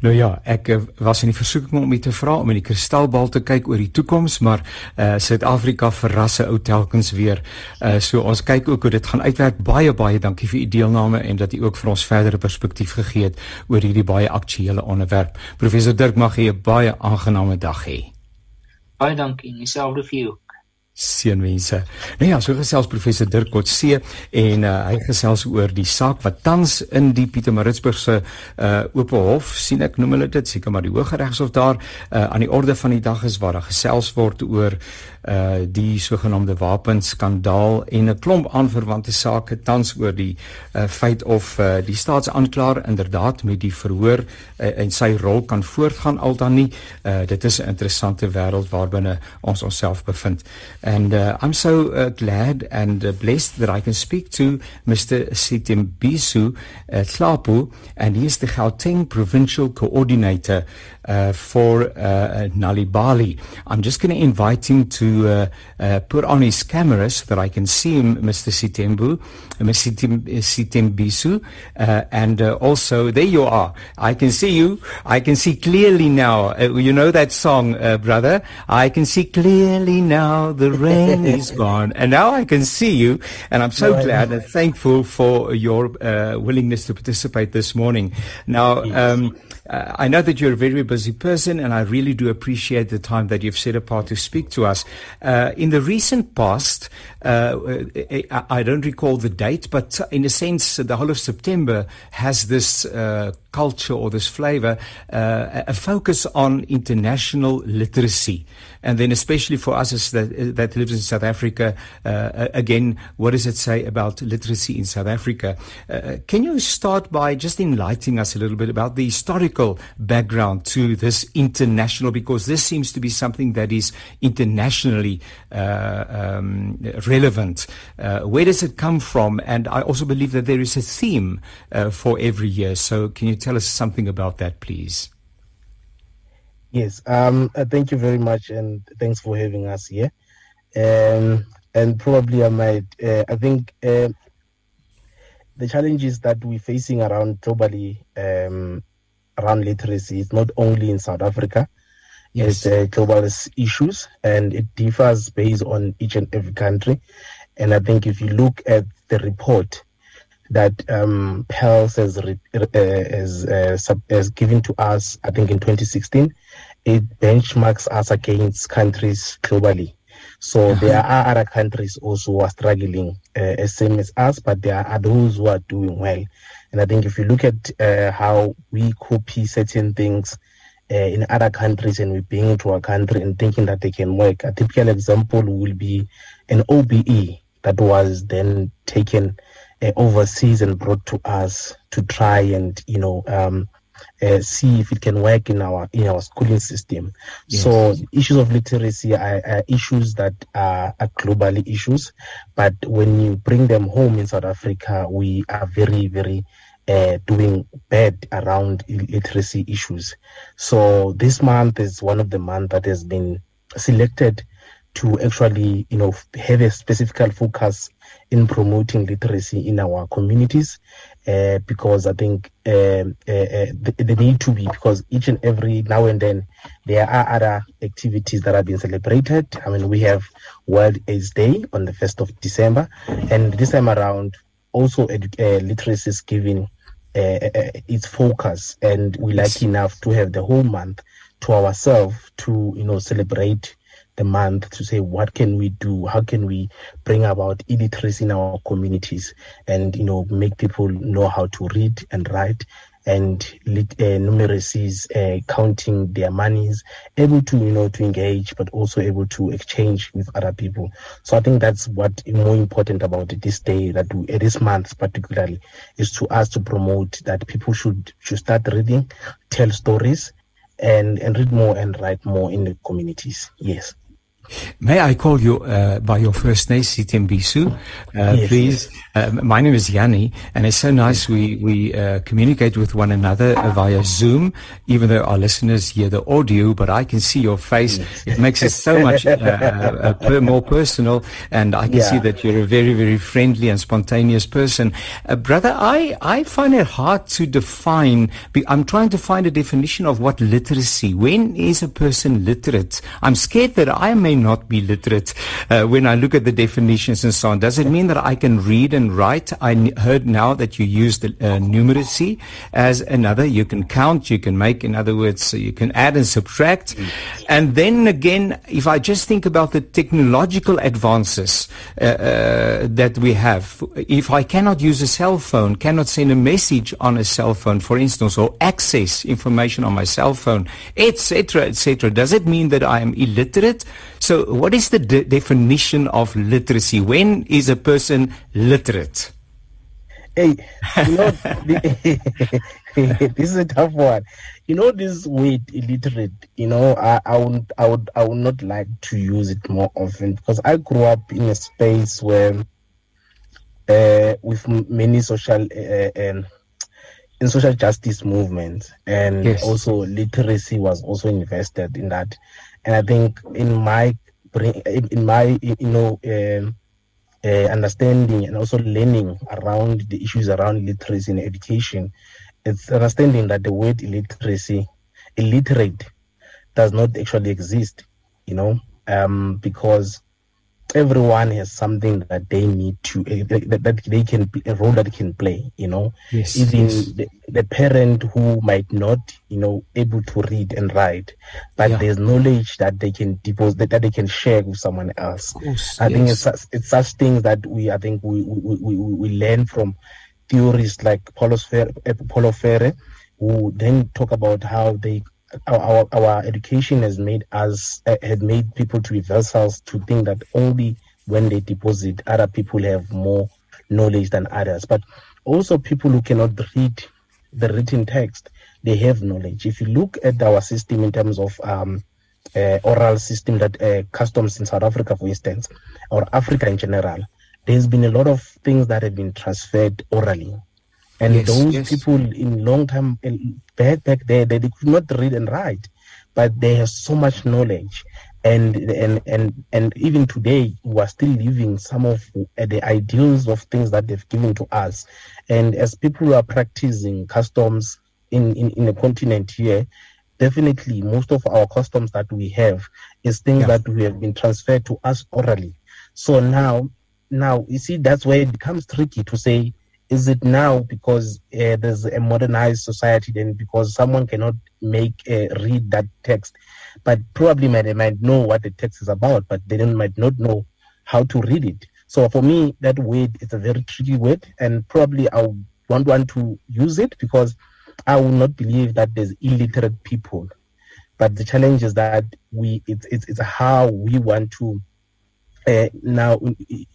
Nou ja, ek uh, was in die versoeking om u te vra om in die kristalbal te kyk oor die toekoms, maar uh Suid-Afrika verrasse ou telkens weer. Uh so ons kyk ook hoe dit gaan uitwerk. Baie baie dankie vir u deelname en dat u ook vir ons verdere perspektief gegee het oor hierdie baie aktuelle onderwerp. Professor Dirk mag u 'n baie aangename dag hê. Baie dankie, dieselfde vir u. Seënwense. Nou ja, so gesels professor Dirk Kotse en uh, hy gesels oor die saak wat tans in die Pietermaritzburgse uh oop hof sien ek noem hulle dit seker maar die Hooggeregshof daar uh, aan die orde van die dag is waar daar gesels word oor uh die sogenaamde wapenskandaal en 'n klomp aanverwante sake tans oor die uh feit of uh die staatsaanklaer inderdaad met die verhoor uh, en sy rol kan voortgaan al dan nie. Uh dit is 'n interessante wêreld waarbinne ons onsself bevind. And uh, I'm so uh, glad and uh, blessed that I can speak to Mr. Sitimbisu uh, Tlapu and he is the Gauteng provincial coordinator uh, for uh, Nalibali. I'm just going to invite him to uh, uh, put on his camera so that I can see him, Mr. Sitembu, Mr. Sitembisu, uh, and uh, also there you are. I can see you. I can see clearly now. Uh, you know that song, uh, brother. I can see clearly now. The rain is gone, and now I can see you. And I'm so glad and thankful for your uh, willingness to participate this morning. Now. Um, uh, I know that you're very busy person, and I really do appreciate the time that you've set apart to speak to us. Uh, in the recent past, uh, uh I don't recall the date, but in a sense, the whole of September has this uh, culture or this flavor, uh, a focus on international literacy. And then, especially for us that, that lives in South Africa, uh, again, what does it say about literacy in South Africa? Uh, can you start by just enlightening us a little bit about the historical background to this international? Because this seems to be something that is internationally uh, um, relevant. Uh, where does it come from? And I also believe that there is a theme uh, for every year. So, can you tell us something about that, please? Yes. Um, uh, thank you very much, and thanks for having us here. Um, and probably I might. Uh, I think uh, the challenges that we're facing around globally um, around literacy is not only in South Africa. Yes. It's uh, global issues, and it differs based on each and every country. And I think if you look at the report that um, PELS has, uh, has, uh, sub, has given to us, I think in 2016, it benchmarks us against countries globally. So uh-huh. there are other countries also who are struggling uh, as same as us, but there are those who are doing well. And I think if you look at uh, how we copy certain things uh, in other countries and we bring it to our country and thinking that they can work, a typical example will be an OBE that was then taken uh, overseas and brought to us to try and you know um, uh, see if it can work in our in our schooling system. Yes. So issues of literacy are, are issues that are, are, globally issues, but when you bring them home in South Africa, we are very very uh, doing bad around literacy issues. So this month is one of the months that has been selected to actually you know have a specific focus in promoting literacy in our communities uh, because I think uh, uh, they need to be because each and every now and then there are other activities that are being celebrated. I mean, we have World AIDS Day on the 1st of December, and this time around, also edu- literacy is given its focus, and we're lucky enough to have the whole month to ourselves to you know celebrate the month to say what can we do? How can we bring about illiteracy in our communities and you know make people know how to read and write and uh, numeracies uh, counting their monies able to you know to engage but also able to exchange with other people. So i think that's what more important about this day that we, uh, this month particularly is to us to promote that people should should start reading tell stories and and read more and write more in the communities. Yes May I call you uh, by your first name, Sitembisu, uh, yes, please? Yes. Uh, my name is Yanni, and it's so nice we we uh, communicate with one another via Zoom, even though our listeners hear the audio, but I can see your face. Yes. It makes it so much uh, uh, more personal, and I can yeah. see that you're a very very friendly and spontaneous person, brother. I I find it hard to define. I'm trying to find a definition of what literacy. When is a person literate? I'm scared that I may not be literate uh, when I look at the definitions and so on. Does it mean that I can read and write? I n- heard now that you use the uh, numeracy as another. You can count, you can make, in other words, you can add and subtract. And then again, if I just think about the technological advances uh, uh, that we have, if I cannot use a cell phone, cannot send a message on a cell phone, for instance, or access information on my cell phone, etc., etc., does it mean that I am illiterate? So, what is the de- definition of literacy? When is a person literate? Hey, you know, this is a tough one. You know, this word illiterate. You know, I, I would, I would, I would not like to use it more often because I grew up in a space where, uh, with many social, uh, um, in social justice movements, and yes. also literacy was also invested in that and I think in my in my you know uh, uh, understanding and also learning around the issues around literacy and education, it's understanding that the word illiteracy, illiterate, does not actually exist. You know, um, because everyone has something that they need to uh, that, that, they can a role that they can play you know yes, even yes. The, the, parent who might not you know able to read and write but yeah. there's knowledge that they can deposit that, that they can share with someone else course, i yes. think it's, it's such things that we i think we we, we, we learn from theories like paulo freire, paulo freire who then talk about how they our, our education has made us uh, had made people to be vessels to think that only when they deposit other people have more knowledge than others. But also people who cannot read the written text they have knowledge. If you look at our system in terms of um, uh, oral system that uh, customs in south africa for instance or africa in general there's been a lot of things that have been transferred orally and yes, those yes. people in long time back back there they, they could not read and write but they have so much knowledge and and and and even today we are still living some of the ideals of things that they've given to us and as people are practicing customs in in, in the continent here definitely most of our customs that we have is things yeah. that we have been transferred to us orally so now now you see that's where it becomes tricky to say is it now because uh, there's a modernized society then because someone cannot make uh, read that text? But probably might, they might know what the text is about but they don't, might not know how to read it. So for me that word is a very tricky word and probably i won't want to use it because i will not believe that there's illiterate people. But the challenge is that we it's it's, it's how we want to uh, now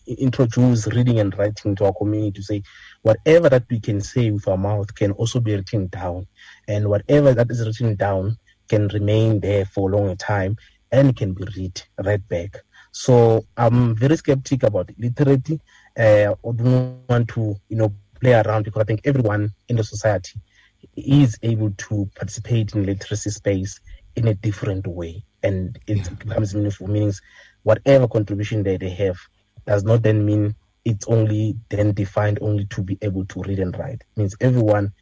introduce reading and writing to our community to say whatever that we can say with our mouth can also be written down. And whatever that is written down can remain there for a long time and can be read read back. So i'm very skeptic about literacy uh, i don't want to you know play around because i think everyone in the society is able to participate in literacy space in a different way. And it yeah. becomes meaningful meanings whatever contribution that they have does not then mean it's only then defined only to be able to read and write. It means everyone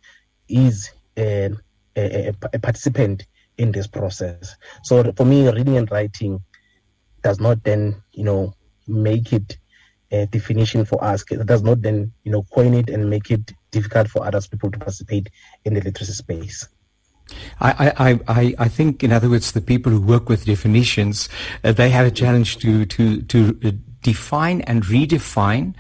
is a, a, a, participant in this process. So for me, reading and writing does not then, you know, make it a definition for us. It does not then, you know, coin it and make it difficult for other people to participate in the literacy space. I, I, I, I think, in other words, the people who work with definitions, uh, they have a challenge to, to, to uh, define and redefine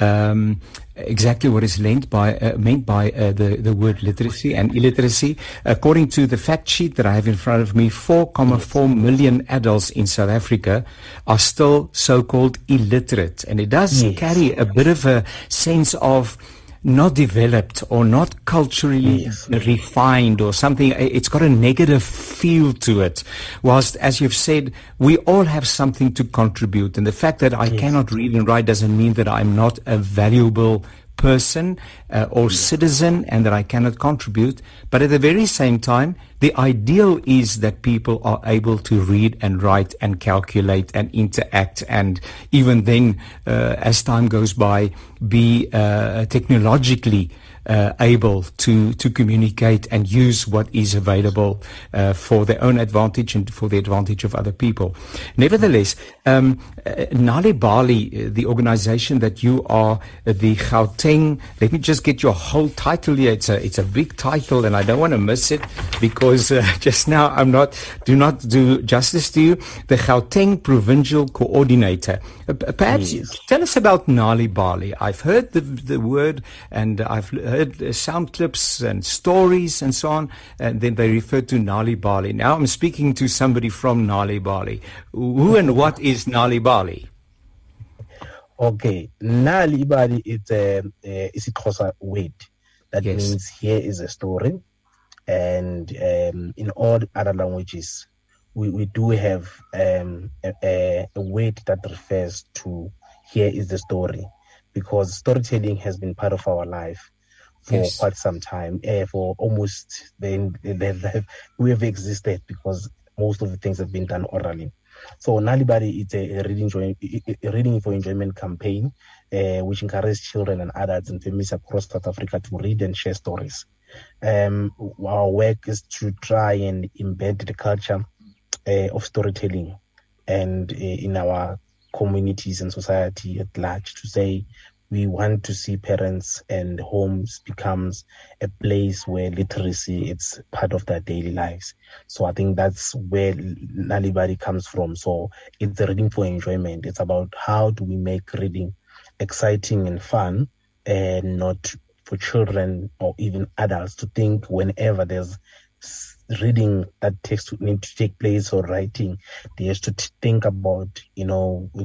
um, exactly what is meant by uh, meant by uh, the the word literacy and illiteracy. According to the fact sheet that I have in front of me, 4.4 million adults in South Africa are still so-called illiterate, and it does yes. carry a bit of a sense of not developed or not culturally yes. refined or something. It's got a negative feel to it. Whilst, as you've said, we all have something to contribute. And the fact that I yes. cannot read and write doesn't mean that I'm not a valuable person uh, or citizen and that I cannot contribute. But at the very same time, the ideal is that people are able to read and write and calculate and interact and even then, uh, as time goes by, be uh, technologically uh, able to to communicate and use what is available uh, for their own advantage and for the advantage of other people. Nevertheless, um, uh, Nali Bali, uh, the organization that you are, uh, the Gauteng. Let me just get your whole title here. It's a it's a big title, and I don't want to miss it because uh, just now I'm not do not do justice to you. The Gauteng Provincial Coordinator. perhaps yes. tell us about Nali Bali. I've heard the the word and I've heard heard uh, sound clips and stories and so on, and then they refer to Nali Bali. Now I'm speaking to somebody from Nali Bali. Who and what is Nali Bali? Okay, Nali Bali is a, a isiXhosa word that yes. means here is a story, and um, in all other languages, we, we do have um, a, a word that refers to here is the story because storytelling has been part of our life for yes. quite some time, uh, for almost then we have existed because most of the things have been done orally. So Nalibari is a, reading, a reading for enjoyment campaign, uh, which encourages children and adults and families across South Africa to read and share stories. Um, our work is to try and embed the culture uh, of storytelling and uh, in our communities and society at large to say we want to see parents and homes becomes a place where literacy it's part of their daily lives. So i think that's where nalibari comes from. So it's reading for enjoyment. It's about how do we make reading exciting and fun and not for children or even adults to think whenever there's reading that takes need to take place or writing they have to think about you know the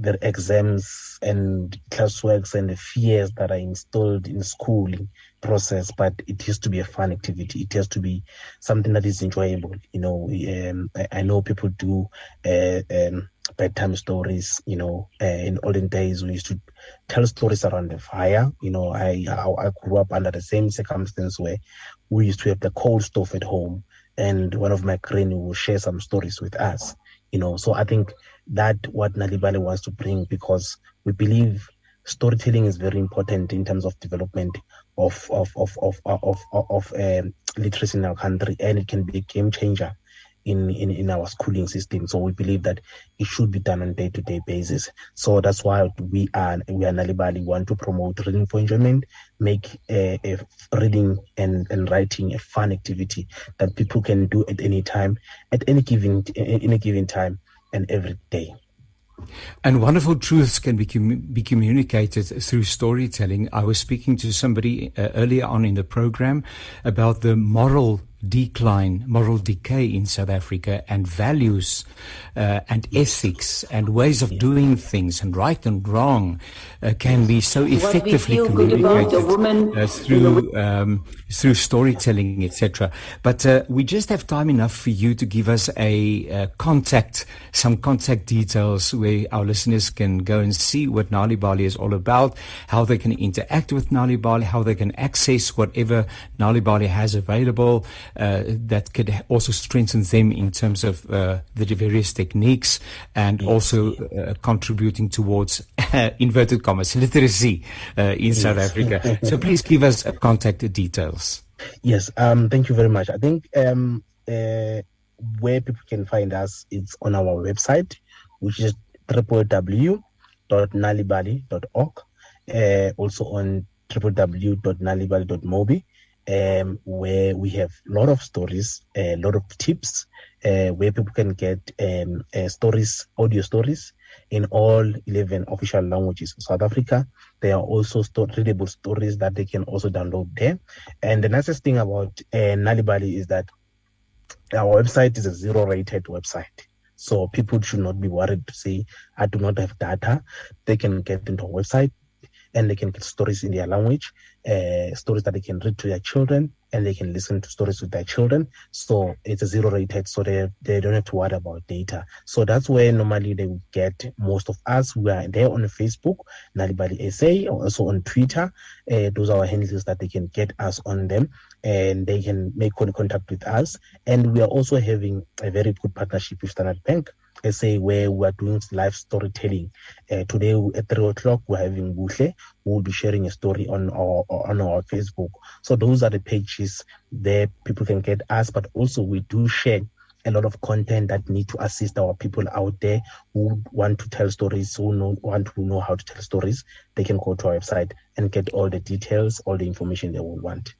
the exams and classworks and the fears that are installed in schooling process, but it has to be a fun activity. It has to be something that is enjoyable. You know, um, I, I, know people do uh, um, bedtime stories. You know, uh, in olden days we used to tell stories around the fire. You know, I, I I grew up under the same circumstance where we used to have the cold stove at home and one of my crane will share some stories with us. You know, so I think that what Nalibali wants to bring because we believe storytelling is very important in terms of development of of of of of, of, of um, literacy in our country, and it can be a game changer in, in, in our schooling system. So we believe that it should be done on day to day basis. So that's why we are we are Nalibali want to promote reading for enjoyment, make a, a reading and, and writing a fun activity that people can do at any time, at any given in a given time and every day. And wonderful truths can be, com- be communicated through storytelling. I was speaking to somebody uh, earlier on in the program about the moral decline, moral decay in South Africa, and values uh, and ethics and ways of doing things and right and wrong uh, can be so effectively communicated uh, through um, through storytelling, etc. But uh, we just have time enough for you to give us a uh, contact, some contact details where our listeners can go and see what Nali Bali is all about, how they can interact with Nali Bali, how they can access whatever Nali Bali has available that could also strengthen them in terms of uh, the various techniques and yes. also uh, contributing towards inverted commas literacy uh, in yes. South Africa. so please give us contact details. Yes, um, thank you very much. I think um, uh, where people can find us is on our website, which is www.nalibali.org. Uh, also on www.nalibali.mobi um, where we have a lot of stories, a lot of tips, uh, where people can get um, uh, stories, audio stories in all 11 official languages of South Africa. There are also sto- readable stories that they can also download there. And the nicest thing about uh, Nalibali is that our website is a zero rated website. So people should not be worried to say, I do not have data. They can get into our website and they can get stories in their language, uh, stories that they can read to their children, and they can listen to stories with their children. So it's a zero rated, so they they don't have to worry about data. So that's where normally they will get most of us. We are there on Facebook, Nalibali SA, also on Twitter. Uh, those are our handles that they can get us on them, and they can make contact with us. And we are also having a very good partnership with Standard Bank. SA where we are doing live storytelling. Uh, today at three o'clock we're having Buhle who will be sharing a story on our on our Facebook. So those are the pages there people can get us, but also we do share a lot of content that need to assist our people out there who want to tell stories, who know, want to know how to tell stories. They can go to our website and get all the details, all the information they will want.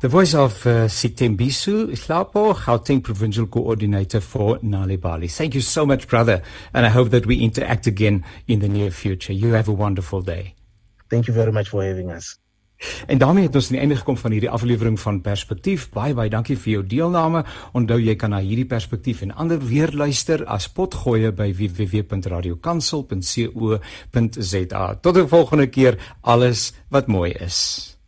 The voice of uh, Sitembisu Islapo, Gauteng Provincial Coordinator for Nali Bali. Thank you so much, brother, and I hope that we interact again in the near future. You have a wonderful day. Thank you very much for having us. En daarmee het ons aan die einde gekom van hierdie aflewering van Perspektief. Baie baie dankie vir jou deelname. Onthou jy kan na hierdie perspektief en ander weer luister as potgoeie by www.radiokansel.co.za. Tot die volgende keer, alles wat mooi is.